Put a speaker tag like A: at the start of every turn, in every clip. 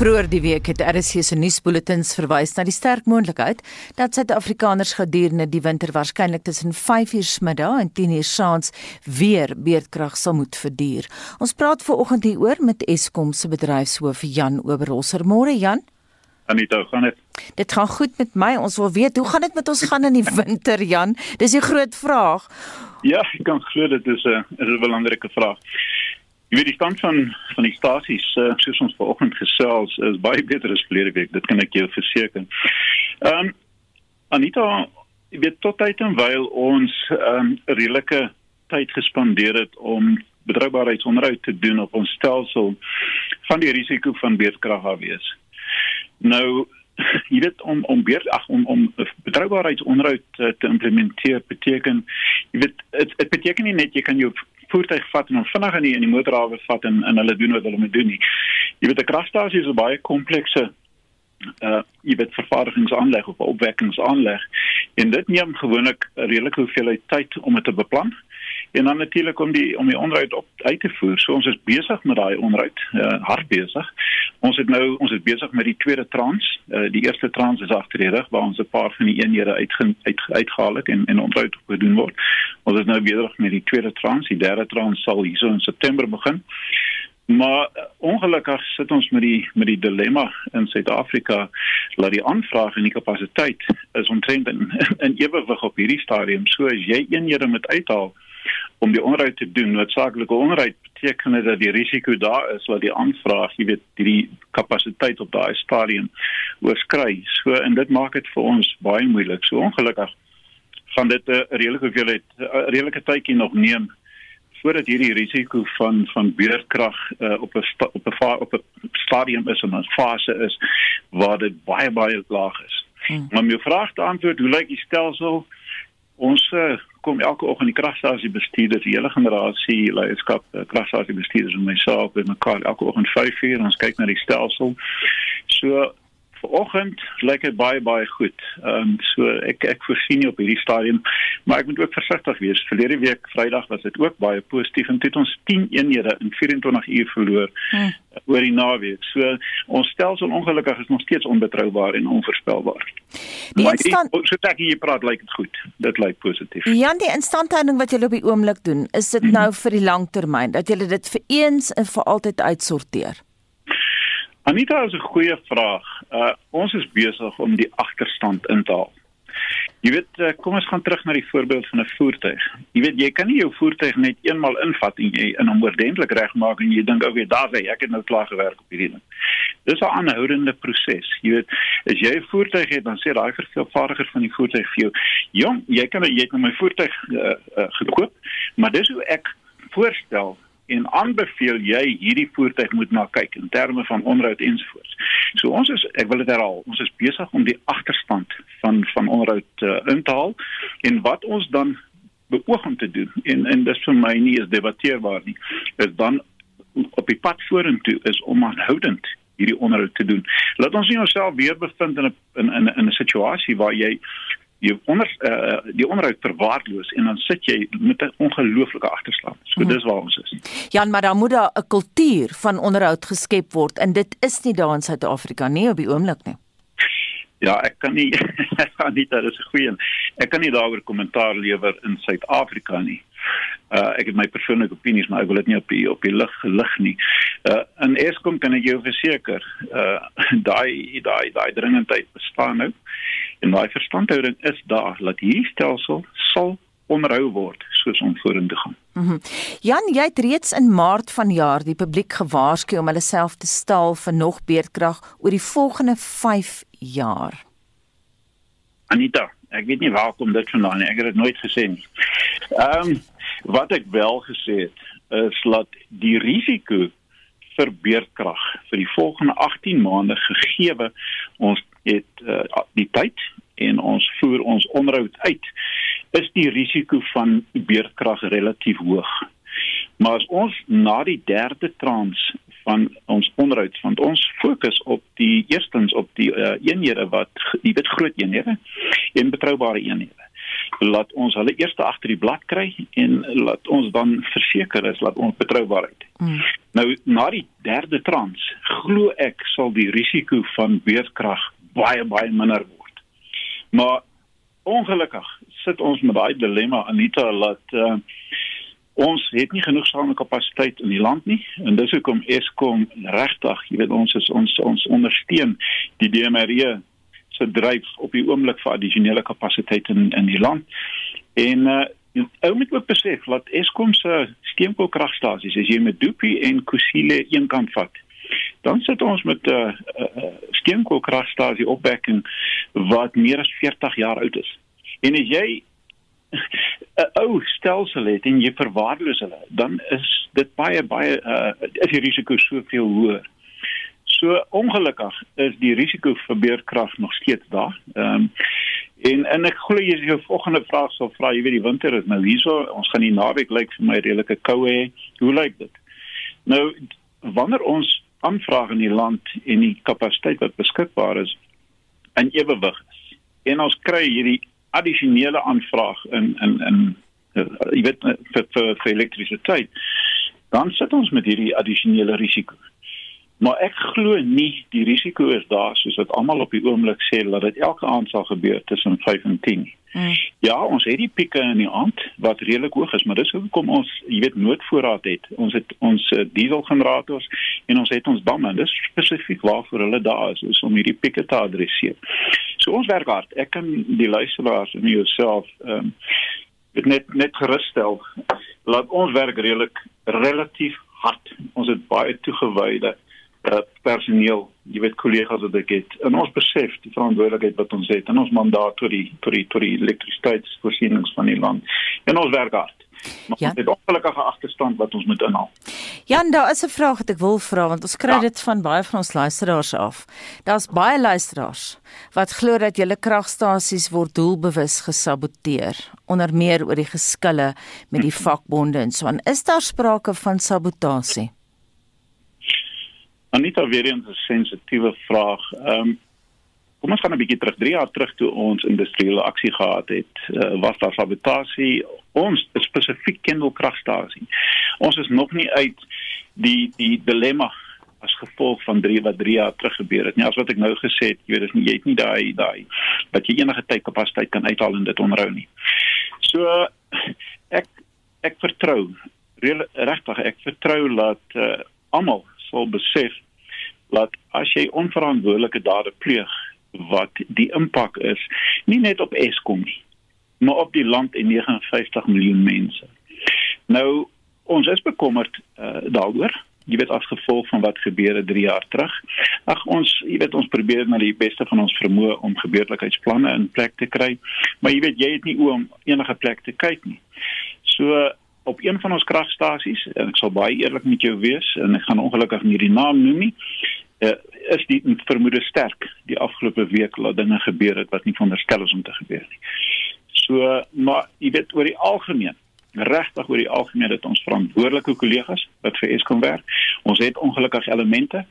A: Vroeger die week het RSC se nuusbulletins verwys na die sterk moontlikheid dat Suid-Afrikaners gedurende die winter waarskynlik tussen 5:00 middag en 10:00 saans weer beerdkrag sal moet verduur. Ons praat veraloggend hieroor met Eskom se bedryfshoof Jan Oberholzer. Môre Jan.
B: Anita, hoe gaan dit?
A: Dit gaan goed met my. Ons wil weet hoe gaan dit met ons gaan in die winter, Jan? Dis 'n groot vraag.
B: Ja, ek kan glo dit is 'n is 'n belangrike vraag. Jy weet die stand van van die stasies uh, soos ons vanoggend gesels is baie beter as verlede week. Dit kan ek jou verseker. Ehm um, Anita, jy weet tot tyd en wyl ons ehm um, redelike tyd gespandeer het om betroubaarheidsonderhoud te doen op ons stelsel van die risiko van beerdkrag af wees. Nou jy weet om om weer ag om om betroubaarheidsonderhoud te, te implementeer beteken jy weet dit beteken nie net jy kan jou voertuig vat en hom vinnig in die in die motorhawe vat en en hulle doen wat hulle moet doen nie. Jy weet 'n kragstasie is 'n baie komplekse uh jy weet vervaardigingsaanleg of opwekkingsaanleg en dit neem gewoonlik 'n redelike hoeveelheid tyd om dit te beplan en dan natuurlik om die om die onderhoud op uit te voer. So ons is besig met daai onderhoud, uh, hard besig. Ons het nou ons is besig met die tweede trans. Uh, die eerste trans is agter die rug waar ons 'n paar van die eenhede uit uit uitgehaal het en en onderhoud gedoen word. Ons is nou besig met die tweede trans. Die derde trans sal hierso in September begin. Maar uh, ongelukkig sit ons met die met die dilemma in Suid-Afrika dat die aanvraag en die kapasiteit is omtrent in, in ewewig op hierdie stadium. So as jy eenhede moet uithaal om die onderhoud te doen. Noodsaaklike onderhoud beteken dit dat die risiko daar is dat die aanvraag, jy weet, die kapasiteit op daai stadium oorskry. So en dit maak dit vir ons baie moeilik. So ongelukkig gaan dit 'n redelike hoeveelheid 'n redelike tydjie nog neem voordat hierdie risiko van van beerdkrag uh, op 'n op 'n op 'n stadium is en 'n fase is waar dit baie baie laag is. Hmm. Maar my vraag te antwoord, hoe lyk die stelsel? Ons uh, kom elke oggend die kragstasie bestuurders, die hele generasie leierskap, eh, kragstasie bestuurders en myself by mekaar elke oggend 5:00 ons kyk na die stelsel. So vanoggend lyk dit baie baie goed. Ehm um, so ek ek voorsien op hierdie stadium, maar ek moet ook versigtig wees. Verlede week Vrydag was dit ook baie positief en het ons 10 eenhede in 24 uur verloor hmm. oor die naweek. So ons stelsel ongelukkig is nog steeds onbetroubaar en onvoorspelbaar. Die maar instand... die, so dat jy praat lyk dit goed. Dit lyk positief.
A: Jan, die instandhouding wat julle op die oomblik doen, is dit hmm. nou vir die langtermyn dat julle dit vir eens en vir altyd uitsorteer?
B: Anita is 'n goeie vraag. Uh ons is besig om die agterstand in te haal. Jy weet, uh, kom ons gaan terug na die voorbeeld van 'n voertuig. Jy weet, jy kan nie jou voertuig net eenmal invat en jy in hom oordentlik regmaak en jy dink, "Oké, daar's hy, ek het nou klaar gewerk op hierdie ding." Dis 'n aanhoudende proses. Jy weet, as jy 'n voertuig het, dan sê daai vervaardiger van die voertuig vir jou, "Jong, jy kan jy het nou my voertuig uh, uh, gekoop, maar dis hoe ek voorstel en aanbeveel jy hierdie voertuig moet na kyk in terme van onderhoud ensovoorts. So ons is ek wil dit herhaal, ons is besig om die agterstand van van onderhoud uh, in te haal en wat ons dan beoog om te doen en en dis vir my nie is debatteerbaar nie. Is dan op die pad vorentoe is om aanhoudend hierdie onderhoud te doen. Laat ons nie onsself weer bevind in 'n in in 'n situasie waar jy jy onder uh, die onderhoud verwaarloos en dan sit jy met 'n ongelooflike agterslag. So dis waar ons is.
A: Jan, maar daar moet daar 'n kultuur van onderhoud geskep word en dit is nie daar in Suid-Afrika nie op die oomblik nie.
B: Ja, ek kan nie Anita, dis 'n goeie. Ek kan nie daaroor kommentaar lewer in Suid-Afrika nie. Uh ek het my persoonlike opinies, maar ek wil dit nie op die op die lig lig nie. Uh in Eskom kan ek jou verseker, uh daai daai daai dringendheid bestaan nou. En daai verstandhouding is daar dat hierdie stelsel sal onderhou word soos ons vorentoe gaan.
A: Mm -hmm. Jan, jy het reeds in Maart vanjaar die publiek gewaarsku om hulle self te stal vir nog beerdkrag oor die volgende 5 jaar.
B: Anita, ek weet nie waar kom dit vandaan nie. Ek het dit nooit gesê nie. Ehm um, wat ek wel gesê het is dat die risiko vir beerdkrag vir die volgende 18 maande gegee ons het uh, die tyd en ons voer ons onderhoud uit is die risiko van beerdkrag relatief hoog. Maar as ons na die derde trans van ons onderhoud want ons fokus op die eerstens op die uh, eenhede wat die wit groot eenhede en betroubare eenhede laat ons hulle eers agter die blad kry en laat ons dan verseker is dat ons betroubaarheid. Mm. Nou na die derde trans glo ek sal die risiko van beerdkrag baie baie minder word. Maar ongelukkig sit ons met daai dilemma Anita dat uh, ons het nie genoegsame kapasiteit in die land nie en dis hoekom Eskom regtig, jy weet ons is ons ons ondersteun die DMRE se dryf op die oomblik vir addisionele kapasiteit in in die land. En uh ou moet ook besef dat Eskom se steenkoolkragstasies as jy met Dupi en Kusile een kant vat, dan sit ons met 'n uh, uh, steenkoolkragstasie opwekking wat meer as 40 jaar oud is. En as jy 'n ou stelsel het en jy verwaarloos hulle, dan is dit baie baie uh is die risiko soveel hoër. So ongelukkig is die risiko vir beerkrag nog steeds daar. Ehm um, en en ek glo jy jou volgende vraag sal vra, jy weet die winter is nou hierso, ons gaan die naweek lyk vir my redelike koue hê. Hoe lyk dit? Nou wanneer ons aanvraag in die land en die kapasiteit wat beskikbaar is in ewewig is en ons kry hierdie addisionele aanvraag in in in uh, jy weet vir vir, vir elektrisiteit dan sit ons met hierdie addisionele risiko. Maar ek glo nie die risiko is daar soos wat almal op die oomblik sê dat dit elke aand sal gebeur tussen 5 en 10. Mm. Ja, ons het die pieke in die aand wat redelik hoog is, maar dis hoekom ons, jy weet, noodvoorraad het. Ons het ons uh, dieselgenerators en ons het ons damme. Dis spesifiek waarvoor hulle daar is, is om hierdie pieke te adresseer. So ons werk hard. Ek kan die luisteraars en jouself ehm um, net net gerusstel. Laat ons werk redelik relatief hard. Ons het baie toegewyde uh, personeel, jy weet kollegas wat ek het. En ons besef die verantwoordelikheid wat ons het en ons mandaat tot die tot die tot die elektrisiteitsvoorsienings van die land. En ons werk hard. Maar ja. is 'n ongelukkige agterstand wat ons moet inhaal.
A: Jan, daar is 'n vraag wat ek wil vra want ons kry ja. dit van baie van ons luisteraars af. Daar's baie luisteraars wat glo dat julle kragstasies word doelbewus gesaboteer, onder meer oor die geskille met die vakbonde en so aan. Is daar sprake van sabotasie?
B: Anita weer eens 'n sensitiewe vraag. Ehm um, Kom ons gaan 'n bietjie terug. 3 jaar terug toe ons industriële aksie gehad het, uh, was daar sabotasie ons spesifiek kendelkragstasie. Ons is nog nie uit die die dilemma as gevolg van drie wat 3 jaar terug gebeur het nie. As wat ek nou gesê het, jy weet, jy het nie daai daai dat jy enige tyd kapasiteit kan uithaal en dit onderhou nie. So ek ek vertrou regtig ek vertrou dat uh, almal sal besef dat as jy onverantwoordelike dade pleeg wat die impak is nie net op Eskom nie maar op die land en 59 miljoen mense. Nou ons is bekommerd uh, daaroor. Jy weet as gevolg van wat gebeur het 3 jaar terug. Ag ons, jy weet ons probeer na die beste van ons vermoë om gebeurlikheidsplanne in plek te kry, maar jy weet jy het nie oom om enige plek te kyk nie. So op een van ons kragstasies en ek sal baie eerlik met jou wees en ek gaan ongelukkig nie die naam noem nie. Uh, is die vermoede sterk die afgelope week dat dinge gebeur het wat nie veronderstel is om te gebeur nie. So maar jy weet oor die algemeen regtig oor die algemeen dat ons verantwoordelike kollegas wat vir Eskom werk. Ons het ongelukkig elemente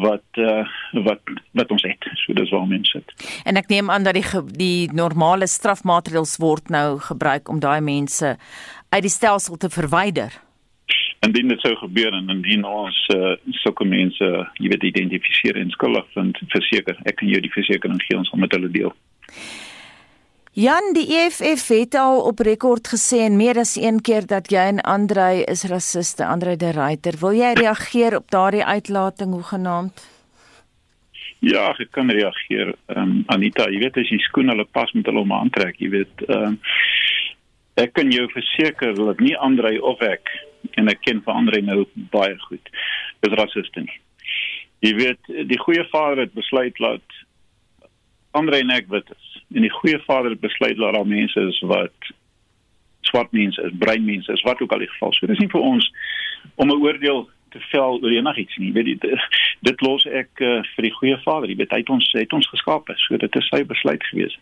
B: wat uh, wat wat ons het. So dis waar mense sit.
A: En ek neem aan dat die die normale strafmaatreëls word nou gebruik om daai mense uit die stelsel te verwyder.
B: Indien dit sou gebeur en indien ons uh, sulke mense, jy weet, identifiseer en skuldig vind, verseker, ek kan jou die versekering gee ons gaan met hulle deel.
A: Jan die EFF het al op rekord gesê en meer as een keer dat jy en Andrei is rassiste, Andrei de Ruyter. Wil jy reageer op daardie uitlating hoe genaamd?
B: Ja, ek kan reageer. Ehm um, Anita, jy weet as jy skoen hulle pas met hulle om aantrek, jy weet ehm um, ek kan jou verseker dat nie Andrei of ek en ek ken vir Andrei nou baie goed. Is rassiste nie. Jy weet die goeie vader het besluit dat Andrei en ek wit is en die goeie vader het besluit dat daar mense is wat swart mense is, bruin mense is, wat ook al die geval. So dis nie vir ons om 'n oordeel te vel oor enigiets nie. Weet jy dit, los ek uh, vir die goeie vader. Jy weet hy het ons het ons geskaap. So dit is sy besluit gewees.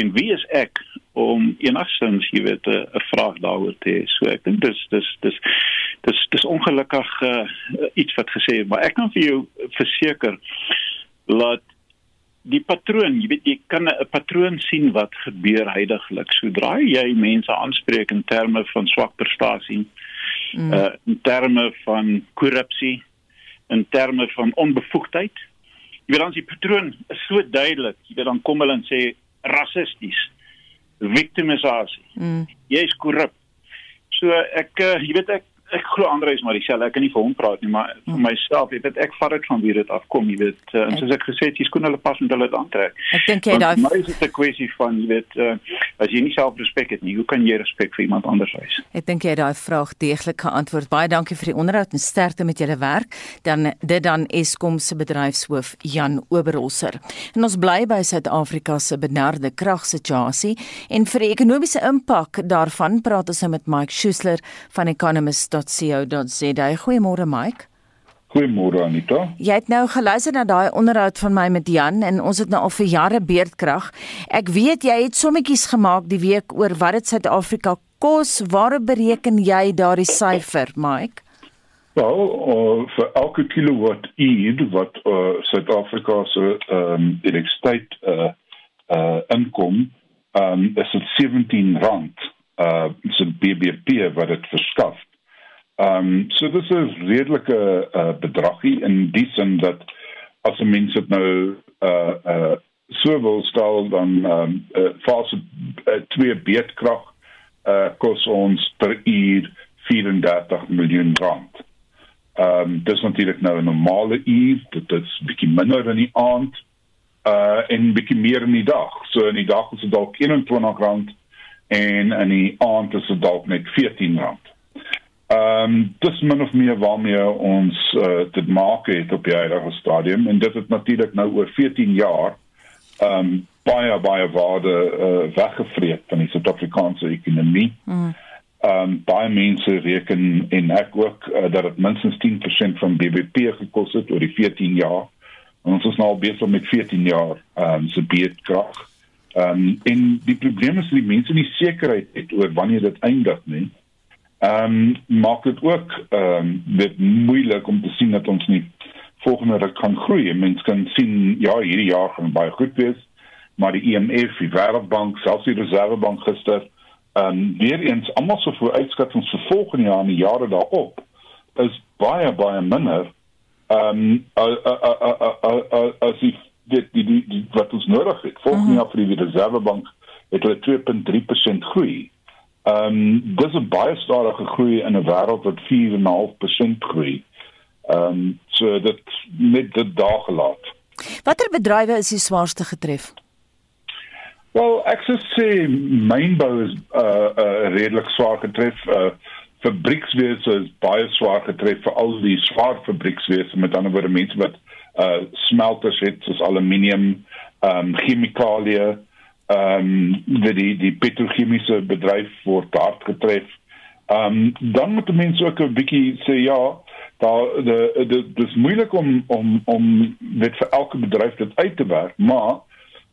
B: En wie is ek om enigstens jy weet 'n vraag daaroor te hê? So ek dink dis dis dis dis dis ongelukkig uh, iets wat gesê het, maar ek kan vir jou verseker dat die patroon, jy weet jy kan 'n patroon sien wat gebeur heidaglik. Sodra jy mense aanspreek in terme van swak prestasie, mm. uh in terme van korrupsie, in terme van onbevoegdheid. Jy weet dan die patroon is so duidelik. Jy weet dan kom hulle en sê rassisties. Victimisasie. Mm. Jy is korrup. So ek uh, jy weet ek ek glo Andre is maar dieselfde. Ek kan nie vir hom praat nie, maar vir hmm. myself, jy weet ek vat dit van wie dit afkom, jy weet. Uh, en soos ek gesê het, jy skoon hulle pas met hulle aantrek.
A: Ek dink jy daai
B: Maar is dit 'n kwessie van jy weet uh, as jy nie selfrespek het nie, hoe kan jy respek vir iemand anders wys?
A: Ek dink jy daai vraag deeglik geantwoord. Baie dankie vir die onderhoud en sterkte met julle werk. Dan dit dan Eskom se bedryfshoof Jan Oberholzer. En ons bly by Suid-Afrika se benarde kragsituasie en vir die ekonomiese impak daarvan praat ons nou met Mike Schuessler van Economist www.co.za. Goeiemôre Mike.
C: Goeiemôre Anita.
A: Jy het nou geluister na daai onderhoud van my met Jan en ons het nou al vir jare beerdkrag. Ek weet jy het sommetjies gemaak die week oor wat dit Suid-Afrika kos. Waar bereken jy daardie syfer, Mike?
C: Wel, uh, vir elke kilowatt uur wat uh, Suid-Afrika se ehm um, elektrisiteit uh uh inkom, um, is dit 17 rand uh so BBP wat dit verskaf. Ehm um, so dis 'n redelike uh, bedragie in die sin dat as 'n mens dit nou uh uh so wil stel dan ehm um, uh, fase uh, twee beedkrag uh kos ons per uur 34 miljoen rand. Ehm um, dis natuurlik nou 'n normale uur, dit is bietjie minder in die aand uh en bietjie meer in die dag. So in die dag is dit dalk 21 rand en in die aand is dit dalk net 14 rand. Ehm um, dis min of meer waarmee ons uh, dit maak het op die huidige stadium en dit het natuurlik nou oor 14 jaar ehm um, baie baie waarde uh, weggevreet van die Suid-Afrikaanse ekonomie. Mm. Ehm um, baie mense reken en ek ook uh, dat dit minstens 10% van BBP gekos het oor die 14 jaar. En ons is nou besig met 14 jaar ehm um, se beedkrag. Ehm um, en die probleem is dat die mense nie sekerheid het oor wanneer dit eindig nie. Ehm um, maak dit ook ehm um, dit moeilik om te sien dat ons nie volgende ruk kan groei. Mense kan sien ja, hierdie jaar gaan baie goed wees, maar die IMF, die Wêreldbank, selfs die Reservebank gister, ehm um, weer eens almal so vir uitskattings vir volgende jaar en die jare daarop is baie baie minder ehm um, as die die die die wat ons nodig het. Volgende mhm. jaar vir die Reservebank het hulle 2.3% groei. Ehm um, dis 'n baie stadige groei in 'n wêreld wat 4.5% groei. Ehm um, so dit met dit daar gelaat.
A: Watter bedrywe is die swaarste getref?
C: Wel, ek sou sê mynbou is uh uh redelik swaar getref. Uh fabriekswese is baie swaar getref vir al die swaar fabriekswese met ander woorde mense wat uh smelters het soos aluminium, ehm um, chemikalieë ehm um, die die petrochemiese bedryf word hard getref. Ehm um, dan moet mense ook 'n bietjie sê ja, daar de dis moeilik om om om net vir elke bedryf dit uit te werk, maar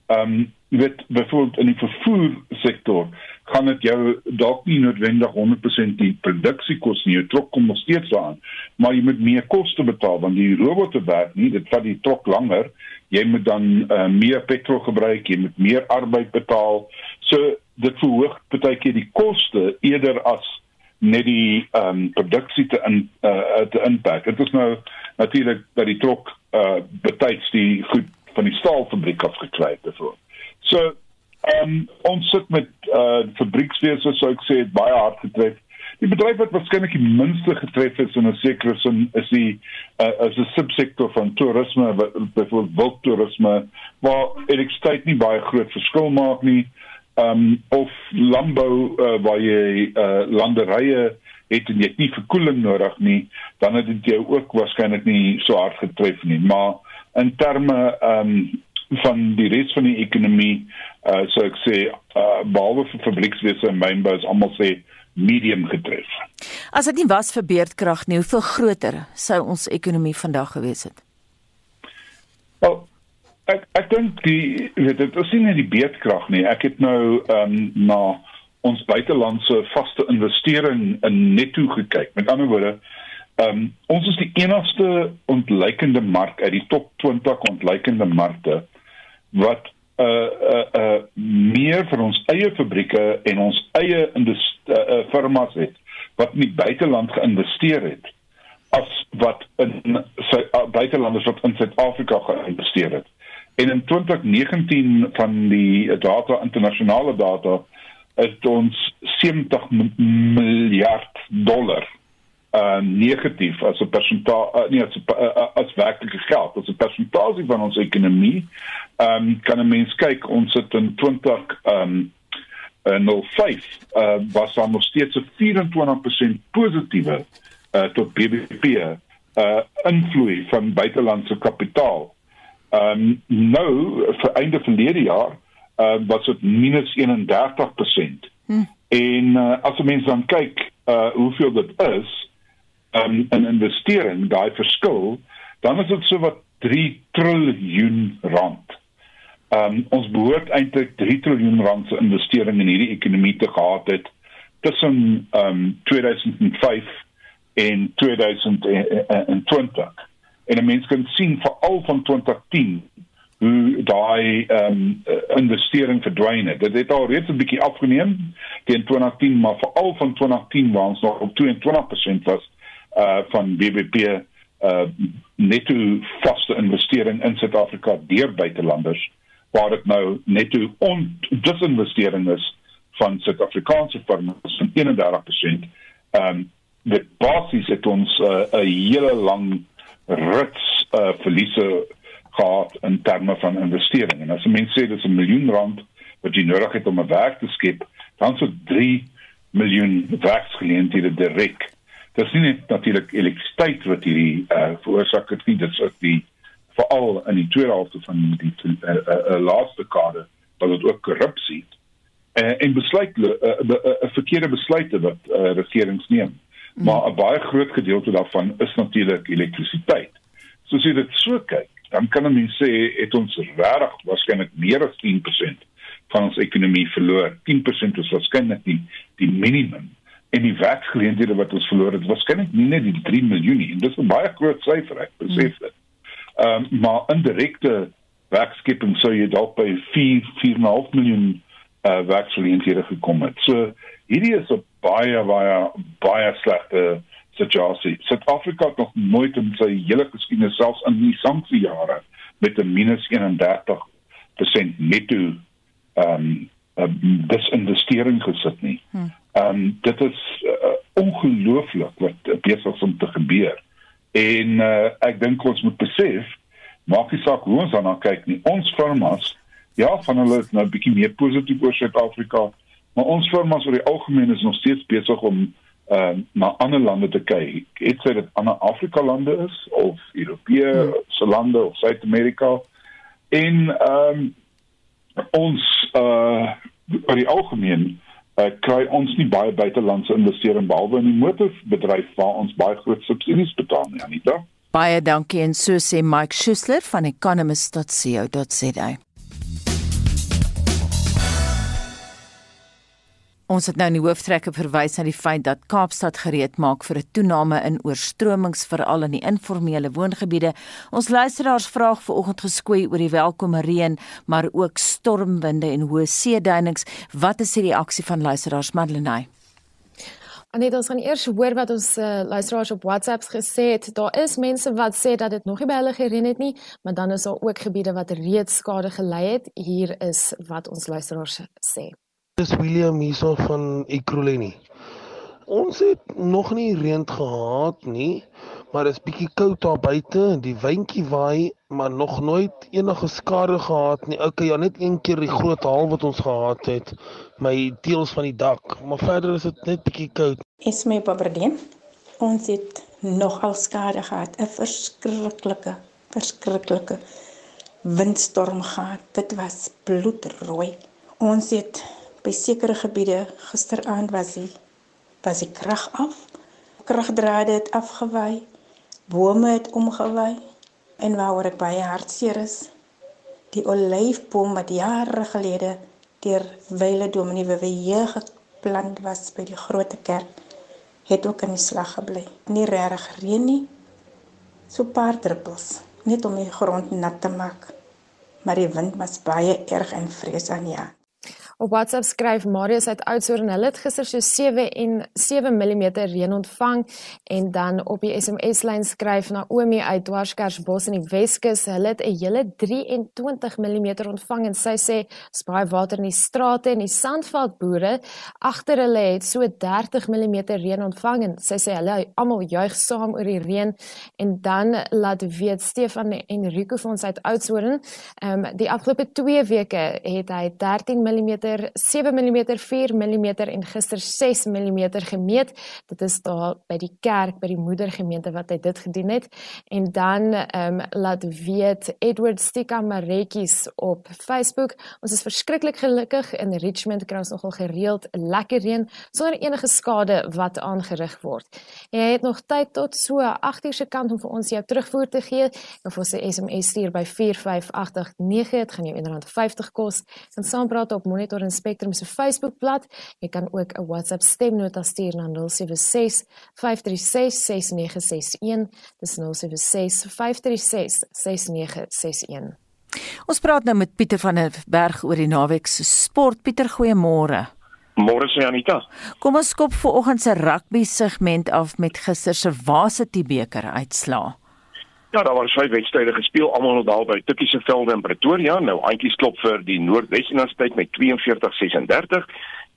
C: ehm um, weet byvoorbeeld in die vervoer sektor gaan dit jou dalk nie noodwendig 100% die produksiekos nie. Jou trok kom nog steeds aan, maar jy moet meer koste betaal want die robotte werk nie, dit vat die trok langer jy moet dan uh, meer petrol gebruik, jy moet meer arbeid betaal. So dit verhoog baie keer die koste eerder as net die ehm um, produksie te in uh, te impak. Dit is nou natuurlik dat die trok uh betyds die goed van die staalfabriek af gekry het so. So ehm um, ons sit met uh fabriekswese so ek sê baie hard getref die bedryf wat waarskynlik die minste getref is in 'n sekere sin is die uh, is 'n subsektor van toerisme byvoorbeeld wildtoerisme waar elektrisiteit nie baie groot verskil maak nie. Um, of landbou uh, waar jy uh, landerye het en jy het nie verkoeling nodig nie dan het dit jou ook waarskynlik nie so hard getref nie. Maar in terme um, van die res van die ekonomie uh, so ek sê uh, behalwe vir fabriekswese en mynbou is almal sê medium getref.
A: As dit nie was vir beerdkrag nie, hoeveel groter sou ons ekonomie vandag gewees het?
C: Wel, ek ek dink die weet dit is nie net die beerdkrag nie. Ek het nou ehm um, na ons buitelandse vaste investering in netto gekyk. Met ander woorde, ehm um, ons is die enigste ontlikeende mark uit die top 20 ontlikeende markte wat uh uh uh meer vir ons eie fabrieke en ons eie industrie uh, uh, firmas het wat in die buiteland geïnvesteer het. as wat in sy buitelanders wat in Suid-Afrika geïnvesteer het. En in 2019 van die data internasionale data het ons 70 miljard dollar uh negatief as 'n persentasie uh, nee as uh, as werklike geld as 'n persentasie van ons ekonomie ehm um, kan 'n mens kyk ons het in 20 ehm um, uh, 05 uh, was daar nog steeds 'n 24% positiewe uh, tot BBP uh invloei van buitelandse kapitaal. Ehm um, nou vir einde verlede jaar uh was dit minus 31%. Hm. En uh, as 'n mens dan kyk uh hoeveel dit is um, in investering, daai verskil, dan is dit so wat 3 triljoen rand. Um, ons behoort eintlik 3 triljoen rand se investering in hierdie ekonomie te gehad het tussen um, 2005 en 2020. En 'n mens kan sien veral van 2010 hoe daai ehm um, investering verdwyn het. Dit het al reeds 'n bietjie afgeneem teen 2010, maar veral van 2010 waar ons nog op 22% was uh van BBP uh netto vaste investering in Suid-Afrika deur buitelanders waar dit nou netto disinvestering is van Suid-Afrikaanse firmas van 31%. Ehm um, dit basies het ons 'n uh, hele lang rits uh verliese gehad in terme van investering. En as mense sê dis 'n miljoen rand wat jy nodig het om 'n werk te skep, dan so 3 miljoen werksgeleenthede direk. Dit is nie net natuurlik elektrisiteit wat hierdie uh veroorsaak het nie, dit is ook die veral in die tweede helfte van die uh, uh, uh, laaste dekade wat dit ook korrupsie uh, en besluit 'n uh, uh, uh, verkeerde besluite wat uh, regerings neem. Mm. Maar 'n baie groot gedeelte daarvan is natuurlik elektrisiteit. So as jy dit so kyk, dan kan 'n mens sê het ons regtig waarskynlik meer as 10% van ons ekonomie verloor. 10% is waarskynlik die die minimum en die werksgeleenthede wat ons verloor het, waarskynlik nie net die 3 miljoen nie. En dis 'n baie groot syfer, ek besef dit. Ehm um, maar indirekte werkskepping sou jy dalk by 4 4.5 miljoen uh werksgeleenthede gekom het. So hierdie is 'n baie baie baie slegte situasie. Suid-Afrika het nog nooit in sy hele geskiedenis selfs in die sanksiejare met 'n minus 31% netto ehm um, dis investering gesit nie. Hm. Ehm um, dit is uh, ongelooflik wat besig is om te gebeur. En uh, ek dink ons moet besef maak nie saak hoe ons daarna kyk nie. Ons firmas ja, van hulle is nou 'n bietjie meer positief oor Suid-Afrika, maar ons firmas oor die algemeen is nog steeds besig om ehm uh, na ander lande te kyk. Het sy dit ander Afrika lande is of Europese hmm. se lande of Suid-Amerika en ehm um, ons uh oor die algemeen uh, kry ons nie baie buitelandse investering behalwe in die motorbedryf waar ons baie groot subsidies betaal nie, Anita.
A: Baie dankie en so sê Mike Schuessler van economist.co.za. Ons het nou in die hooftrekke verwys na die feit dat Kaapstad gereed maak vir 'n toename in oorstromings veral in die informele woongebiede. Ons luisteraars vraag vanoggend geskoei oor die welkome reën, maar ook stormwinde en hoë seeduinings. Wat is die reaksie van luisteraars Madeleine?
D: Aneta, ons gaan eers hoor wat ons uh, luisteraars op WhatsApp gesê het. Daar is mense wat sê dat dit nog nie by hulle gereën het nie, maar dan is daar ook gebiede wat reeds skade gelei het. Hier is wat ons luisteraars sê.
E: Dis William hierso van Ekroleni. Ons het nog nie reën gehad nie, maar dit is bietjie koud daar buite. Die windjie waai, maar nog nooit enige skade gehad nie. Okay, ja, net een keer die groot haal wat ons gehad het, my deels van die dak, maar verder is dit net bietjie koud.
F: Is my Baberdien. Ons het nogal skade gehad, 'n verskriklike, verskriklike windstorm gehad. Dit was bloedrooi. Ons het by sekere gebiede gisteraand was die was die krag af. Kragdrade het afgewy. Bome het omgewy en waaroor ek baie hartseer is, die olyfboom wat jare gelede deur Wyle Dominee Wewe geplant was by die groot kerk, het ook in die slag gebly. Nie regtig reën nie. So paar druppels net om die grond nat te maak. Maar die wind was baie erg en vrees aan ja.
D: Op WhatsApp skryf Marius uit Oudtshoorn, hulle het gister so 7 en 7 mm reën ontvang. En dan op die SMS-lyn skryf Naomi uit Dwarskersbos in die Weskus, hulle het 'n hele 23 mm ontvang en sy sê dis baie water in die strate en die Sandveldboere agter hulle het so 30 mm reën ontvang. En sy sê hulle almal juig saam oor die reën. En dan laat weet Stefan en Rico van ons uit Oudtshoorn, ehm um, die afgelope 2 weke het hy 13 mm, 7 mm, 4 mm en gister 6 mm gemeet. Dit is daar by die kerk by die moedergemeente wat hy dit gedoen het. En dan ehm um, laat weet Edward Stika Maretjies op Facebook. Ons is verskriklik gelukkig in Richmond kry ons nogal gereeld lekker reën sonder enige skade wat aangerig word. Jy het nog tyd tot so 8 uur se kant om vir ons jou terugvoer te gee. Of ons 'n SMS stuur by 45889 dit gaan jou R1.50 kos. Kan saampraat op Monitor en Spectrum se Facebookblad. Jy kan ook 'n WhatsApp stemnota stuur na 076 536 6961. Dis 076 536 6961.
A: Ons praat nou met Pieter van der Berg oor die naweek se sport. Pieter, goeiemôre.
G: Môre sê Anita.
A: Kom ons skop vir oggend se rugby segment af met gister se Waseti beker uitslaa.
G: Ja, daar was vyf wedstryde gespeel, almal nog daar by Tikkie se velde in Pretoria. Nou Antjies klop vir die Noordwes Universiteit met 42-36.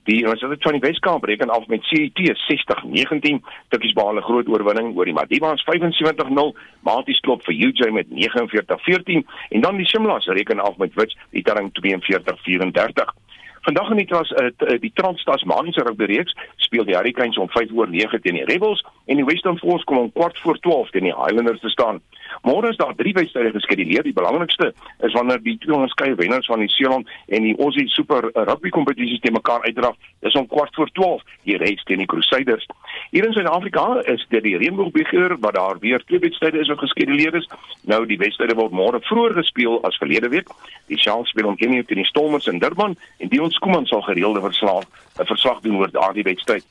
G: Die Universiteit van die Weskaap reken af met CET 60-19. Tikkies behaal 'n groot oorwinning oor die Madibas 75-0. Maties klop vir UJ met 49-14 en dan die Shimlas reken af met Wits die telling 42-34. Vandag in die tras uh, die Trans-Tasmaniese rugby reeks speel die Hurricanes om 5 oor 9 teen die Rebels en die Western Force kom om kwart voor 12 teen die Highlanders te staan. Môre is daar drie wedstryde geskeduleer. Die belangrikste is wanneer die twee onderskeie wenners van die Seeland en die Aussie Super Rugby kompetisies te mekaar uitdraf. Dis om kwart voor 12 die Reds teen die Crusaders. Hier in Suid-Afrika is dit die Reënboogbeker wat daar weer twee wedstryde is wat geskeduleer is. Nou die wedstryde word môre vroeër gespeel as verlede week. Die Sharks speel om 1:00 teen die Stormers in Durban en Dion Skuman sal gereelde verslag 'n verslag doen oor daardie wedstryd.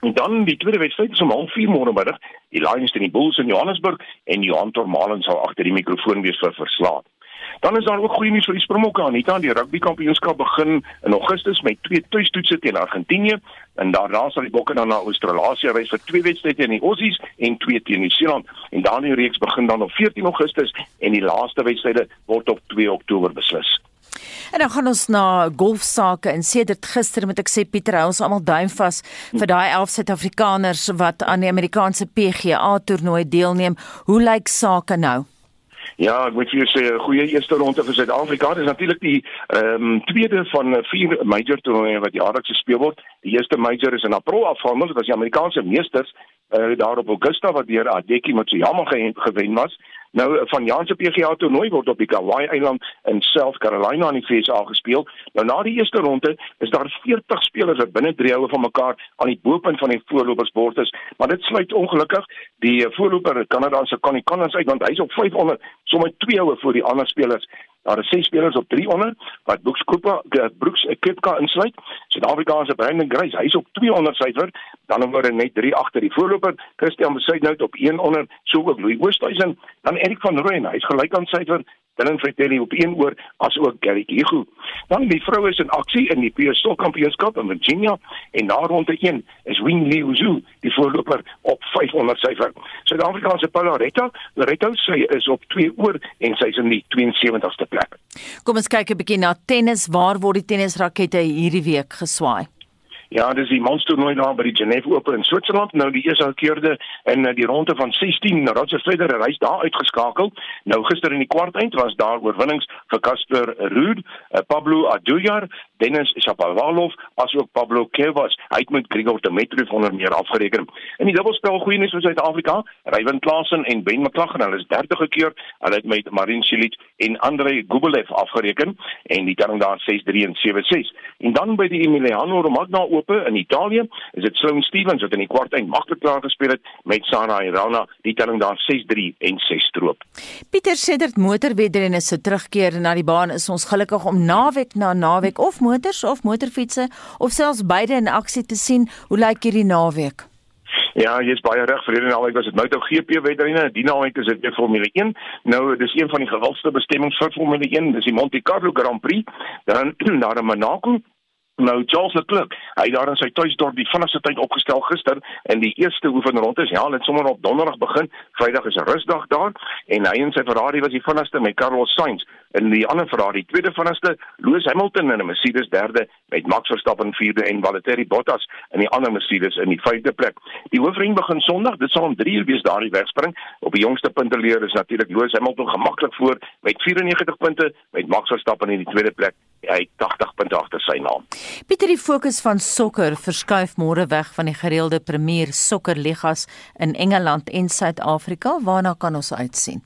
G: En dan die tweede wedstryd is om 04:30 môre middag, die Lions teen die Bulls in Johannesburg en Johan Tormalen sal agter die mikrofoon wees vir verslag. Dan is daar ook goeie nuus vir die Springbokke aan. Hierdie aan die rugby kampioenskap begin in Augustus met twee tuistoetse teen Argentinië en daarna sal die Bokke dan na Australië reis vir twee wedstryde teen die Aussies en twee teen Nieu-Seeland. En dan die reeks begin dan op 14 Augustus en die laaste wedstryde word op 2 Oktober beslis.
A: En dan gaan ons na golfsake en sedert gister moet ek sê Pieter hou ons almal duim vas vir daai 11 Suid-Afrikaners wat aan die Amerikaanse PGA toernooi deelneem. Hoe lyk sake nou?
G: Ja, ek moet jou sê 'n goeie eerste ronde vir Suid-Afrika. Dit is natuurlik die ehm um, tweede van vier major toernooie wat jaarliks gespeel word. Die eerste major is in April afhandel, dit was die Amerikaanse meesters uh, daar op Augusta wat deur Adeki Matsuyama gewen was. Nou van Jan se PGA toernooi word op die Kauai eiland in South Carolina in die VSA gespeel. Nou na die eerste ronde is daar 40 spelers wat binne 3 houe van mekaar aan die bopunt van die voorlopersbord is, maar dit sluit ongelukkig die voorloper Kanada se Connie Collins uit want hy's op 500 sommer 2 houe voor die ander spelers. Daar is ses spelers op 300 wat Brooks Kopa Brooks Kepka insluit. Suid-Afrikaanse Brandon Grace, hy's op 200 syfer, dan word net 3 agter die voorloper. Christian Besuitnout op 100, so ook Louis Oosthuizen, dan Erik van Rooyen, hy's gelyk aan syfer. Dylan Fratelli op 1 oor as ook Gary Kigu. Dan die vroue is in aksie in die PSL kampioenskap in Virginia en na ronde 1 is Wing Liu Zhu die voorloper op 500 syfer. Suid-Afrikaanse Paula Retta, Retta sy is op 2 oor en sy is in die 72ste plek.
A: Kom ons kyk 'n bietjie na tennis. Waar word die tennisrakette hierdie week geswaai?
G: Ja, dis die monstertoernooi daar by die Genève Open in Switserland. Nou die eerste keerde in eh, die ronde van 16, Roger Federer reis daar uitgeskakel. Nou gister in die kwartfinale was daar oorwinnings vir Casper Ruud, eh, Pablo Aduyar, Denis Shapovalov, asook Pablo Kevas. Hy het met Grigor Dimitrov onder meer afgereken. In die dubbelspel goeie nuus vir Suid-Afrika, Ryan Klassen en Ben McLaughlin, hulle is 30 keer, hulle het met Marin Cilic en Andrei Gubelev afgereken en die telling daar 6-3 en 7-6. En dan by die Emiliano Romagna Ope in Italië, is dit Sloane Stevens wat in die kwart eind maklik klaar gespeel het met Sara Irana, die telling daar 6-3 en 6 stroop.
A: Pieter Sedert motorwedrenne se terugkeer na die baan is ons gelukkig om naweek na naweek of motors of motorfietsse of selfs beide in aksie te sien. Hoe lyk hierdie naweek?
G: Ja, jy's baie reg. Verlede naweek was dit MotoGP wedrenne, die naweek is dit weer Formule 1. Nou, dis een van die gewildste bestemmings vir Formule 1, dis die Monte Carlo Grand Prix. Dan in Monaco Nou Charles Leclerc, hy daar in sy tuisdorp die vinnigste tyd opgestel gister in die eerste oefenronde. Ja, hulle het sommer op donderdag begin. Vrydag is 'n rusdag daar en hy en sy Ferrari was die vinnigste met Carlos Sainz in die ander Ferrari tweede vinnigste, Lewis Hamilton in 'n Mercedes derde met Max Verstappen vierde en Valtteri Bottas in die ander Mercedes in die vyfde plek. Die hoofring begin Sondag, dit sal om 3 uur wees daardie wegspring. Op die jongste punte leer is natuurlik Lewis Hamilton gemaklik voor met 94 punte met Max Verstappen in die tweede plek hy 80 punte agter sy naam.
A: Pieter die fokus van sokker verskuif môre weg van die gereelde Premier Sokkerligas in Engeland en Suid-Afrika. Waarna kan ons uitsien?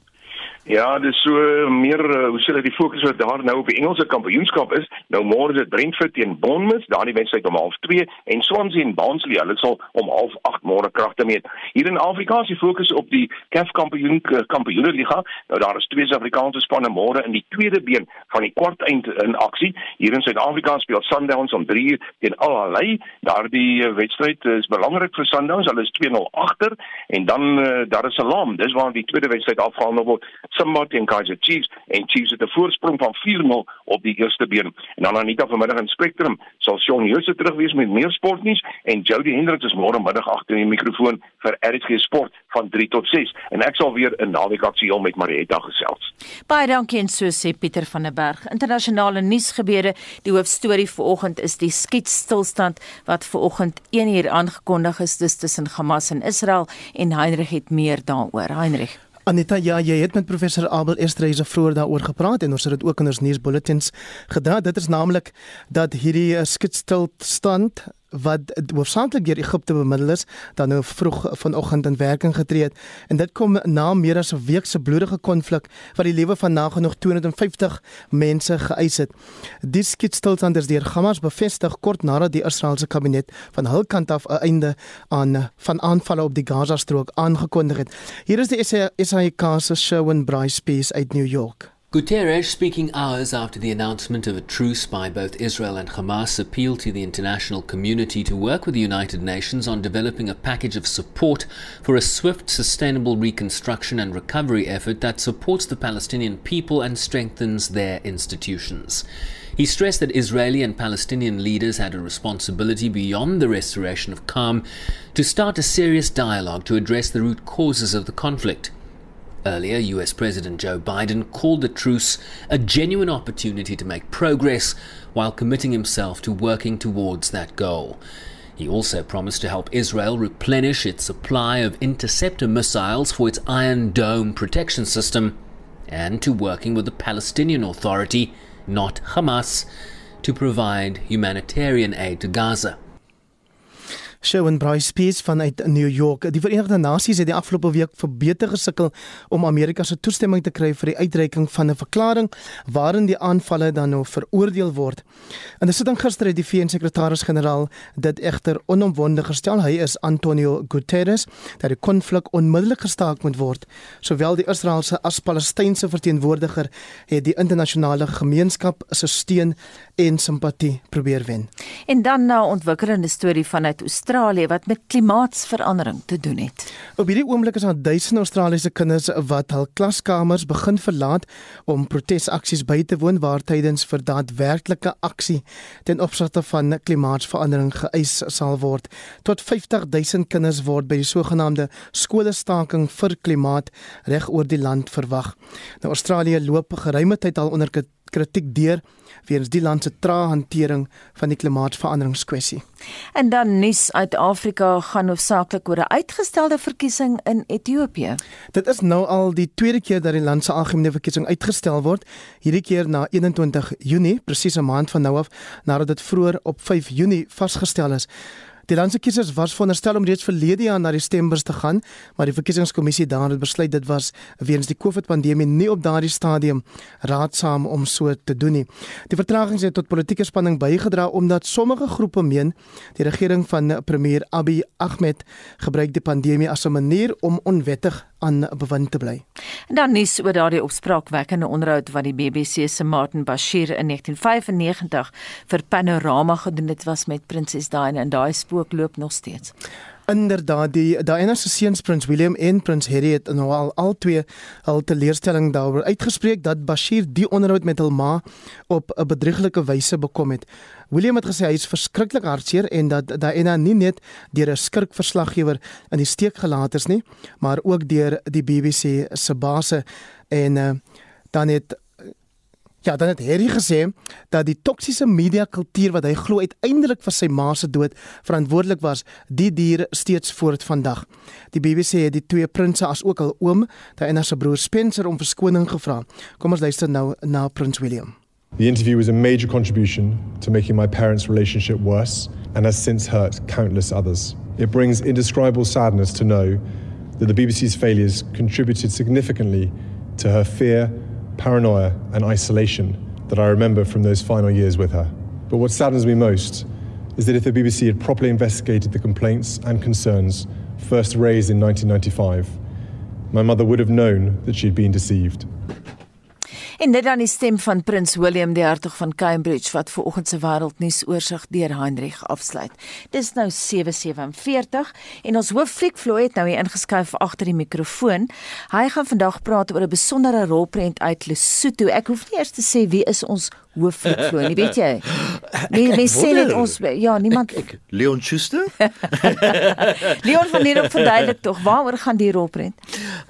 G: Ja, dis so meer uh, hoe sê dit die fokus wat daar nou op die Engelse kampioenskap is. Nou môre is dit Brentford teen Bournemouth, daar die wedstryd om 0:30 en Swansea en Barnsley, hulle sal om 0:30 môre kragte meet. Hier in Afrika is die fokus op die CAF kampioen uh, kampioenliga. Nou daar is twee Suid-Afrikaanse spanne môre in die tweede been van die kwart eind in aksie. Hier in Suid-Afrika speel Sundowns om 3:00 teen Al Ahly. Daardie wedstryd is belangrik vir Sundowns. Hulle is 2-0 agter en dan uh, daar is Salam. Dis waar die tweede wedstryd afgehandel word. Simba teen Kaizer Chiefs en Chiefs het 'n voorsprong van 4-0 op die eerste been. En dan Anita vanmiddag in Spectrum sal Shaun Jose terug wees met meer sportnuus en Jody Hendricks is môre middag agter die mikrofoon vir RSG Sport van 3 tot 6 en ek sal weer 'n naweek aktueel met Marietta gesels.
A: Baie dankie en so sê Pieter van der Berg. Internasionale nuusgebeure, die hoofstorie vanoggend is die skietstilstand wat vanoggend 1 uur aangekondig is tussen Hamas en Israel en Heinrich het meer daaroor. Heinrich
H: Anita, ja, jy het met professor Abel Estreise vroeër daaroor gepraat en ons het dit ook in ons nuusbulletins gedra. Dit is naamlik dat hierdie uh, skitstilstand wat hoofsaaklik deur Egipte bemiddel is, dan nou vroeg vanoggend in werking getree het en dit kom na meer as 'n week se bloedige konflik wat die lewe van nagenoeg 250 mense geëis het. Die skitstilstand is deur Hamas bevestig kort nadat die Israeliese kabinet van hul kant af 'n einde aan van aanvalle op die Gaza-strook aangekondig het. Hier is die SAK se Sherwin Bryce piece uit New York.
I: Guterres, speaking hours after the announcement of a truce by both Israel and Hamas, appealed to the international community to work with the United Nations on developing a package of support for a swift, sustainable reconstruction and recovery effort that supports the Palestinian people and strengthens their institutions. He stressed that Israeli and Palestinian leaders had a responsibility beyond the restoration of calm to start a serious dialogue to address the root causes of the conflict. Earlier, US President Joe Biden called the truce a genuine opportunity to make progress while committing himself to working towards that goal. He also promised to help Israel replenish its supply of interceptor missiles for its Iron Dome protection system and to working with the Palestinian Authority, not Hamas, to provide humanitarian aid to Gaza.
H: Shawn Bryce Spears vanuit New York. Die Verenigde Nasies het die afgelope week vir beter gesukkel om Amerika se toestemming te kry vir die uitreiking van 'n verklaring waarin die aanvalle dan nou veroordeel word. In 'n sitting gister het die VN-sekretaris-generaal dit egter onomwonde gestel. Hy is Antonio Guterres dat die konflik onmiddellik gestaak moet word. Sowel die Israeliese as Palestynse verteenwoordiger het die internasionale gemeenskap se steun en simpatie probeer wen.
A: En dan na ontwikkelende storie vanuit Australië wat met klimaatsverandering te doen het.
H: Op hierdie oomblik is daar duisende Australiese kinders wat hul klaskamers begin verlaat om protesaksies by te woon waar tydens vir daadwerklike aksie ten opsigte van klimaatsverandering geëis sal word. Tot 50000 kinders word by die sogenaamde skolestaking vir klimaat reg oor die land verwag. Nou Australië loop geruime tyd al onder kritiek deur weens die land se trae hantering van die klimaatsveranderingskwessie.
A: En dan nuus uit Afrika gaan hoofsaaklik oor 'n uitgestelde verkiesing in Ethiopië.
H: Dit is nou al die tweede keer dat die land se algemene verkiesing uitgestel word, hierdie keer na 21 Junie, presies 'n maand van nou af nadat dit vroeër op 5 Junie vasgestel is. Die landse kiesers was veronderstel om reeds verlede jaar na die stembus te gaan, maar die verkiesingskommissie daar het besluit dit was weens die COVID-pandemie nie op daardie stadium raadsaam om so te doen nie. Die vertragings het tot politieke spanning bygedra omdat sommige groepe meen die regering van premier Abiy Ahmed gebruik die pandemie as 'n manier om onwettig aan bewind te bly.
A: En dan nuus oor daardie opspraakwekkende onderhoud wat die BBC se Martin Bashir in 1995 vir Panorama gedoen het was met Prinses Diana en daai spook loop nog steeds.
H: Inderdaad, die Diana se seuns Prins William en Prins Harry het nou al al twee al teleurstelling daaroor uitgespreek dat Bashir die onderhoud met hul ma op 'n bedrieglike wyse bekom het. William het gesê hy is verskriklik hartseer en dat Diana nie net deur 'n skurkverslaggewer in die steek gelaat is nie, maar ook deur die BBC se baas en uh, dan het Ja, dan het Harry gesê dat die toksiese media kultuur wat hy glo uiteindelik vir sy ma se dood verantwoordelik was, die dier steeds voort vandag. Die BBC het die twee prinses as ook al oom, Diana se broer Spencer om verskoning gevra. Kom ons luister nou na Prins William.
J: The interview was a major contribution to making my parents' relationship worse and has since hurt countless others. It brings indescribable sadness to know that the BBC's failures contributed significantly to her fear paranoia, and isolation that I remember from those final years with her. But what saddens me most is that if the BBC had properly investigated the complaints and concerns first raised in 1995, my mother would have known that she had been deceived.
A: En dit dan die stem van Prins William die hertog van Cambridge wat ver oggend se wêreldnuus oorsig deur Heinrich afsluit. Dis nou 7:47 en ons hoof Fliek Floyd het nou hier ingeskuif agter die mikrofoon. Hy gaan vandag praat oor 'n besondere rolprent uit Lesotho. Ek hoef nie eers te sê wie is ons hoof Fliek Floyd nie, weet jy? Nee, nee, sê net ons ja, niemand
K: ek, ek, Leon Schuster?
A: Leon van hier op verduidelik tog, waaroor gaan die rolprent?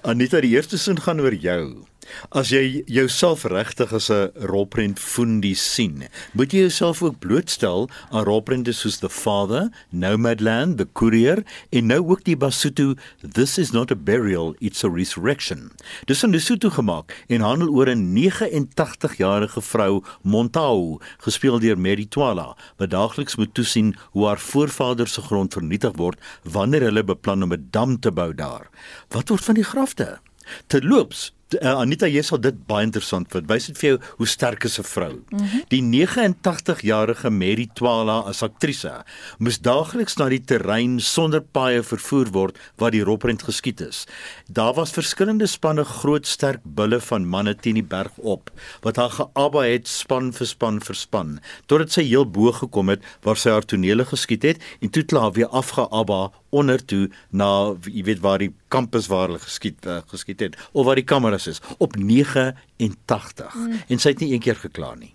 K: Anita, die eerste sin gaan oor jou. As jy jouself regtig as 'n rolprent fundi sien, moet jy jouself ook blootstel aan rolprente soos The Father, Nomadland, The Courier en nou ook die Basotho This is not a burial, it's a resurrection. Dis in Lesotho gemaak en handel oor 'n 89-jarige vrou, Montau, gespeel deur Mary Twala, wat daagliks moet toesien hoe haar voorvaders se grond vernietig word wanneer hulle beplan om 'n dam te bou daar. Wat word van die grafte? Terloops, uh, Anita jy sal dit baie interessant vind. Wys dit vir jou hoe sterk is 'n vrou. Mm -hmm. Die 89-jarige Mary Twala as aktrise moes daagliks na die terrein sonder paaie vervoer word waar die roprent geskiet is. Daar was verskillende spanne groot sterk bulle van manne teen die berg op wat haar geaba het span vir span vir span totdat sy heel bo gekom het waar sy haar tonele geskiet het en toe klaar weer afgeaba onder toe na jy weet waar die kampus waar hulle geskiet uh, geskiet het of waar die kameras is op 89 mm. en sy het nie een keer gekla nie.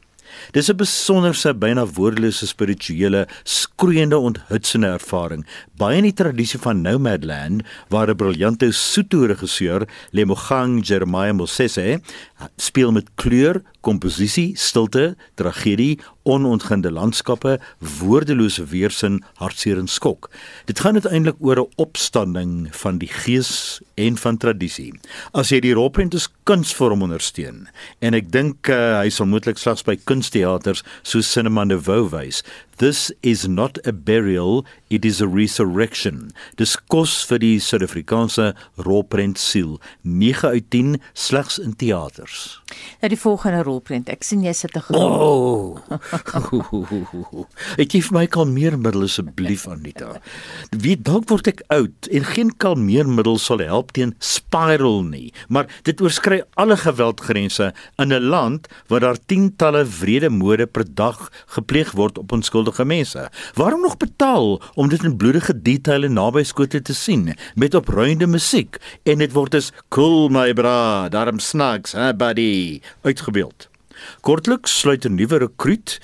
K: Dis 'n besonderse byna woordelose spirituele skroeiende onthutsende ervaring, baie in die tradisie van Nomadland waar 'n briljante Sotho regisseur, Lemogang Jeremiah Mosese, speel met kleur, komposisie, stilte, tragedie, onontginde landskappe, woordelose weersin, hartseer en skok. Dit gaan uiteindelik oor 'n opstanding van die gees en van tradisie. As jy die rolprente kunsvorm ondersteun en ek dink uh, hy sal moontlik slegs by kunsteaters soos Cinema Nouveau wys, This is not a burial, it is a resurrection. Dis kos vir die Suid-Afrikaanse rolprent siel. 9 uit 10 slegs in teaters.
A: Nou die volgende rolprent. Ek sien jy sit te glo.
K: Oh. ek gee vir my kalmeermiddel asseblief Anita. Wie dalk word ek oud en geen kalmeermiddel sal help teen spiral nie, maar dit oorskry alle geweldgrense in 'n land waar daar tientalle wrede mode per dag gepleeg word op ons onskuldige mense. Waarom nog betaal om dit in bloedige detaile naby skote te sien met opruiende musiek en dit word as cool my bra, daarom snags, hè buddy, uitgebeeld. Kortliks sluit 'n nuwe rekruut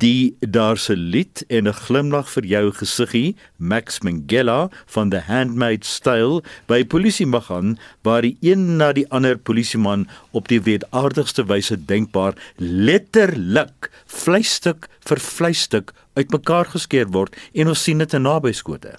K: die daar se lied en 'n glimlag vir jou gesiggie Max Mangela van The Handmaid Style by polisie mag aan waar die een na die ander polisieman op die weetaardigste wyse denkbaar letterlik vleisstuk vir vleisstuk uitmekaar geskeur word en ons sien dit in nabyskote.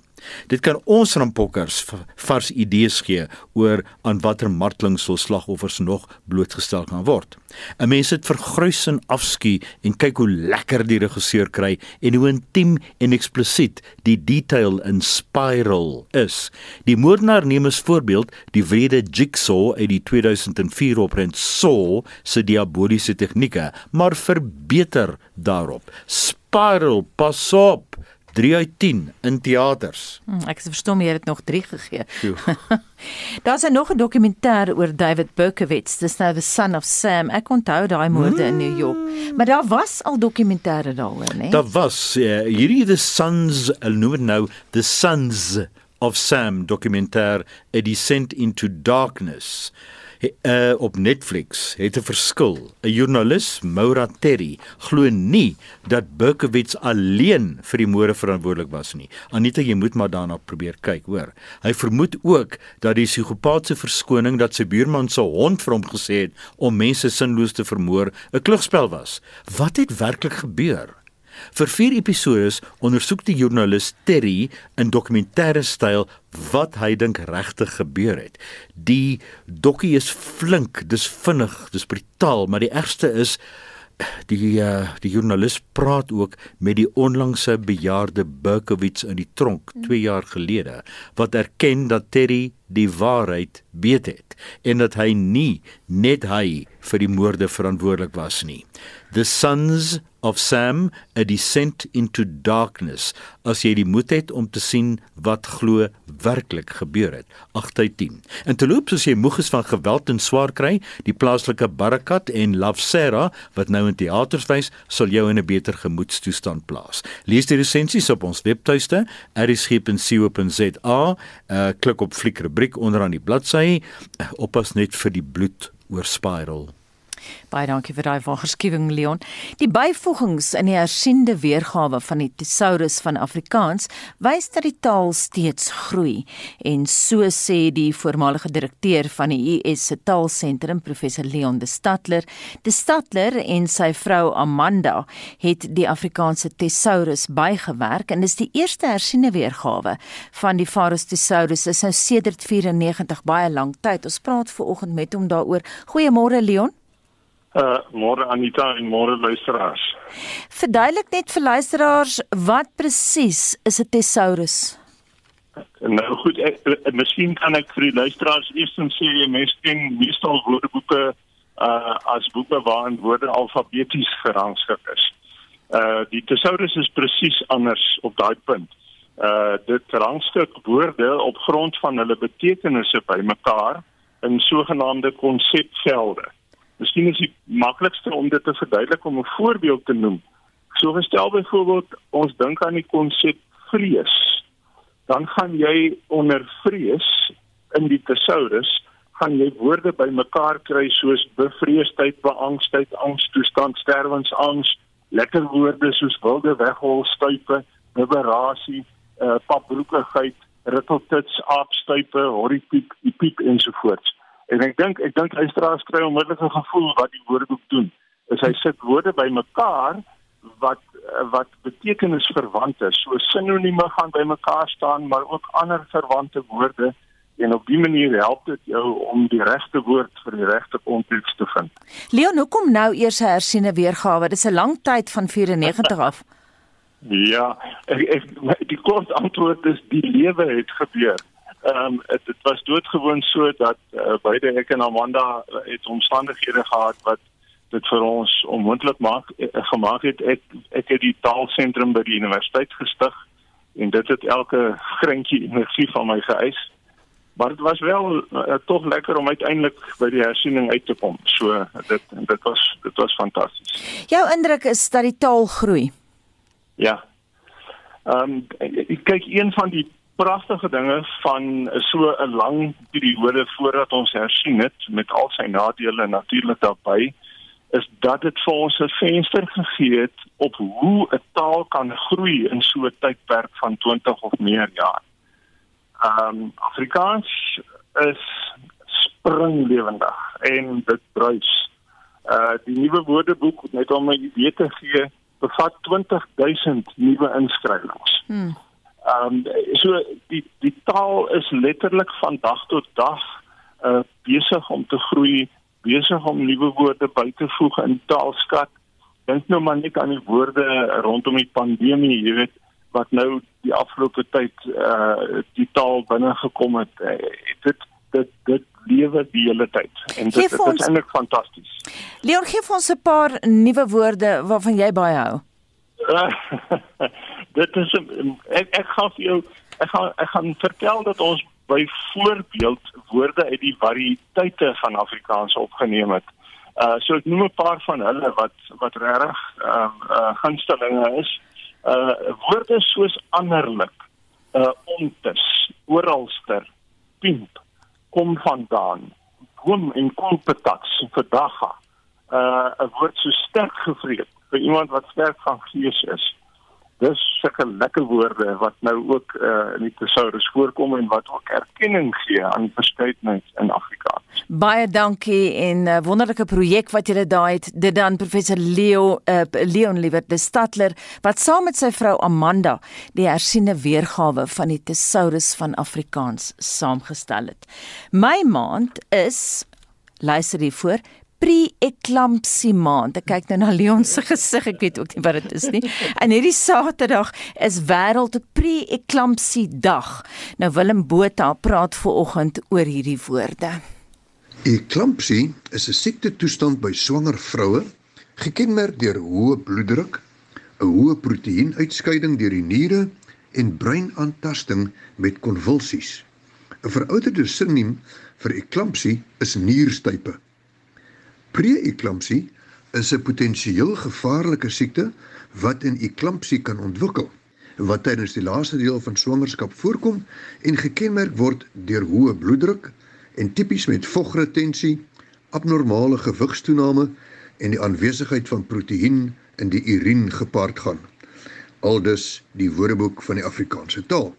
K: Dit kan ons rampokkers vars idees gee oor aan watter marteling sou slagoffers nog blootgestel kan word. 'n Mens het vergruis en afskuw en kyk hoe lekker die regisseur kry en hoe intiem en eksplisiet die detail in Spiral is. Die moordenaar neem as voorbeeld die wrede Jigsaw uit die 2004 oprent Saw se diaboliese tegnieke, maar verbeter daarop. Spiral, pas op. 3 uit 10 in teaters.
A: Hmm, ek verstom jy het nog 3 gegee. Daar's nog 'n dokumentêr oor David Berkowitz, The Son of Sam. Ek onthou daai moorde mm. in New York. Hmm. Maar daar was al dokumentêre daaroor, né?
K: Daar was uh, hierdie The Sons, hulle noem dit nou The Sons of Sam dokumentêr A Descent into Darkness uh, op Netflix het 'n verskil. 'n Joernalis, Maura Terry, glo nie dat Berkowitz alleen vir die moorde verantwoordelik was nie. Anita, jy moet maar daarna probeer kyk, hoor. Hy vermoed ook dat die psigopaatse verskoning dat sy buurman se hond vir hom gesê het om mense sinloos te vermoor 'n klugspel was. Wat het werklik gebeur? Vir 4 episodes ondersoek die joernalis Terry in dokumentêre styl wat hy dink regtig gebeur het. Die dokkie is flink, dis vinnig, dis brutaal, maar die ergste is die uh, die joernalis praat ook met die onlangse bejaarde Burkowitz in die tronk 2 jaar gelede wat erken dat Terry die waarheid weet het en dat hy nie net hy vir die moorde verantwoordelik was nie. The Sons of Sam: A Descent into Darkness. As jy die moed het om te sien wat glo werklik gebeur het. 8 uit 10. En te loop soos jy moeg is van geweld en swaar kry, die plaaslike Barakat en Love Sarah wat nou in teaters wys, sal jou in 'n beter gemoedstoestand plaas. Lees die resensies op ons webtuiste erisg.co.za. Uh, klik op fliek rubriek onderaan die bladsy. Uh, oppas net vir die bloed oor spiral.
A: Baie dankie vir daai waarskuwing Leon. Die byvoegings in die hersiende weergawe van die thesaurus van Afrikaans wys dat die taal steeds groei en so sê die voormalige direkteur van die US se taalsentrum professor Leon de Stadler. De Stadler en sy vrou Amanda het die Afrikaanse thesaurus bygewerk en dis die eerste hersiende weergawe van die Pharos thesaurus is nou sedert 94 baie lank tyd. Ons praat ver oggend met hom daaroor. Goeiemôre Leon.
L: Uh môre Anita en môre luisteraars.
A: Verduidelik net vir luisteraars wat presies is 'n thesaurus?
L: Nou goed, ek, ek, miskien kan ek vir die luisteraars eers sê jy mens ken meestal woordeboeke uh as boeke waarin woorde alfabeties gerangskik is. Uh die thesaurus is presies anders op daai punt. Uh dit rangskik woorde op grond van hulle betekenisse bymekaar in sogenaamde konsepvelde. Miskien is die maklikste om dit te verduidelik om 'n voorbeeld te noem. So gestel byvoorbeeld ons dink aan die konsep vrees. Dan gaan jy onder vrees in die thesaurus gaan jy woorde bymekaar kry soos bevreesdheid, beangstigheid, angstoestand, sterwensangs, lekker woorde soos wilde weghol, stuipe, liberasie, uh, papbroekigheid, ritteltits, aapstuipe, horripiek, piep ensovoorts. En ek dink ek dink luisteraars kry onmiddellik 'n gevoel wat die woordeboek doen. Is hy sit woorde bymekaar wat wat betekenisverwant is. So sinonieme gaan bymekaar staan, maar ook ander verwante woorde en op die manier help dit jou om die regte woord vir die regte konteks te vind.
A: Leon, hoekom nou eers 'n hersiene weergawe? Dit is 'n lang tyd van 94 af.
L: Ja, ek, ek die kort antwoord is die lewe het gebeur. Ehm um, dit was doodgewoon so dat uh, beide ek en Amanda het omstandighede gehad wat dit vir ons onmoontlik maak uh, gemaak het. Ek ek het die taalsentrum by die universiteit gestig en dit het elke greintjie energie van my geëis. Maar dit was wel uh, tog lekker om uiteindelik by die hersiening uit te kom. So dit dit was dit was fantasties
A: jou indruk is dat die taal groei.
L: Ja. Ehm um, kyk een van die pragtige dinge van so 'n lang periode voordat ons hersien het met al sy nadele natuurlik daarbey is dat dit vir ons 'n venster gegee het op hoe 'n taal kan groei in so 'n tydperk van 20 of meer jaar. Ehm um, Afrikaans is springlewendig en dit bruis. Uh die nuwe woordeboek net om 'n idee te gee bevat 20000 nuwe inskrywings. Hmm. Ehm um, so die die taal is letterlik van dag tot dag uh besig om te groei, besig om nuwe woorde by te voeg in taalskat. Dink nou maar net aan die woorde rondom die pandemie, jy weet wat nou die afgelope tyd uh die taal binne gekom het. Uh, dit dit dit lewe die hele tyd en dit, dit is eintlik fantasties.
A: Leon gee vir ons 'n paar nuwe woorde waarvan jy baie hou.
L: dit is ek ek gaan vir jou ek gaan ek gaan vertel dat ons byvoorbeeld woorde uit die variëteite van Afrikaans opgeneem het. Uh so ek noem 'n paar van hulle wat wat regtig uh, uh gunstelinge is. Uh woorde soos anderlik, uh ontus, oralster pimp kom vandaan. Boom en kolpetaks vandag. Uh 'n woord so sterk gevreet vir iemand wat sterk van gees is dis sulke lekker woorde wat nou ook uh, in die tesourus voorkom en wat ook erkenning gee aan verskeidenheid in Afrikaans.
A: Baie dankie en uh, wonderlike projek wat julle daai het. Dit dan professor Leo uh, Leon Liewer de Stadler wat saam met sy vrou Amanda die hersiene weergawe van die tesourus van Afrikaans saamgestel het. My maand is luister hiervoor pre-eclampsie maand. Ek kyk nou na Leon se gesig, ek weet ook nie wat dit is nie. En hierdie Saterdag is wêreld pre-eclampsie dag. Nou Willem Botha praat vooroggend oor hierdie woorde.
M: Eclampsie is 'n siekte toestand by swanger vroue, gekenmerk deur hoë bloeddruk, 'n hoë proteïenuitskeiding deur die niere en breinaantasting met konvulsies. 'n Verouderde sinoniem vir eklampsie is nierstype. Pre-eklampsie is 'n potensieel gevaarlike siekte wat in eklampsie kan ontwikkel wat tydens die laaste deel van swangerskap voorkom en gekenmerk word deur hoë bloeddruk en tipies met vogretensie, abnormale gewigstoename en die aanwesigheid van proteïen in die urine gepaard gaan. Aldus die Woordeboek van die Afrikaanse taal.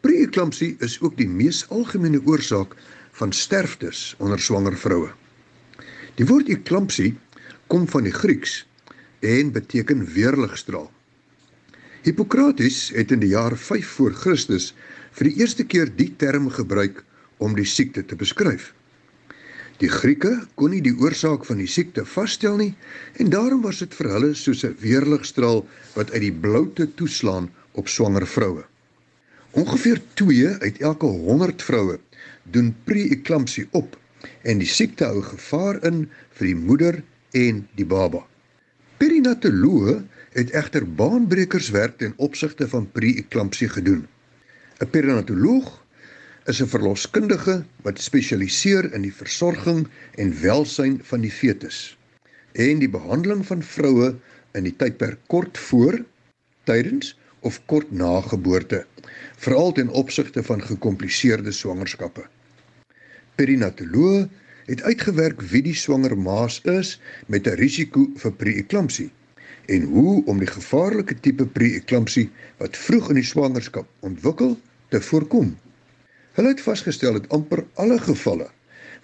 M: Pre-eklampsie is ook die mees algemene oorsaak van sterftes onder swanger vroue. Die woord eklampsie kom van die Grieks en beteken weerligstraal. Hippokrates het in die jaar 5 voor Christus vir die eerste keer die term gebruik om die siekte te beskryf. Die Grieke kon nie die oorsaak van die siekte vasstel nie en daarom was dit vir hulle soos 'n weerligstraal wat uit die bloute toeslaan op swanger vroue. Ongeveer 2 uit elke 100 vroue doen pre-eklampsie op en die siekte hou gevaar in vir die moeder en die baba. Perinatoloog het egter baanbrekerswerk ten opsigte van pre-eklampsie gedoen. 'n Perinatoloog is 'n verloskundige wat spesialiseer in die versorging en welsyn van die fetus en die behandeling van vroue in die tydperk kort voor, tydens of kort na geboorte, veral ten opsigte van gekompliseerde swangerskappe perinatoloog het uitgewerk wie die swanger maas is met 'n risiko vir pre-eklampsie en hoe om die gevaarlike tipe pre-eklampsie wat vroeg in die swangerskap ontwikkel te voorkom. Hulle het vasgestel dat amper alle gevalle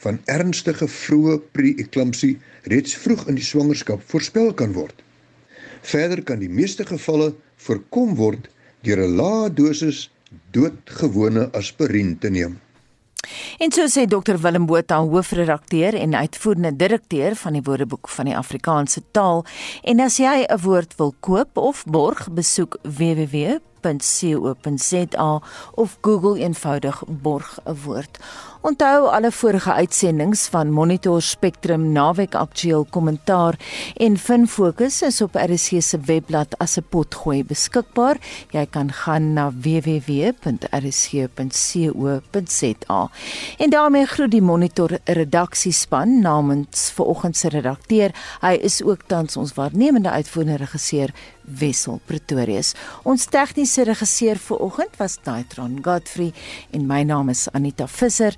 M: van ernstige vroeë pre-eklampsie reeds vroeg in die swangerskap voorspel kan word. Verder kan die meeste gevalle voorkom word deur 'n lae dosis doodgewone aspirien te neem.
A: En so sê Dr Willem Botha, hoofredakteur en uitvoerende direkteur van die Woordeboek van die Afrikaanse taal. En as jy 'n woord wil koop of borg, besoek www.co.za of Google eenvoudig borg 'n woord. Onthou alle vorige uitsendings van Monitor Spectrum naweek aktueel kommentaar en Fin Fokus is op RC se webblad as 'n potgooi beskikbaar. Jy kan gaan na www.rc.co.za. En daarmee groet die Monitor redaksiespan namens vanoggend se redakteur. Hy is ook tans ons waarnemende uitvoerende regisseur Wessel Pretorius. Ons tegniese regisseur vir oggend was Daitron Godfrey en my naam is Anita Visser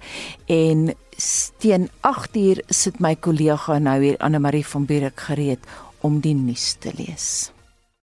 A: en teen 8uur sit my kollega nou hier Anne Marie van Bierik gereed om die nuus te lees.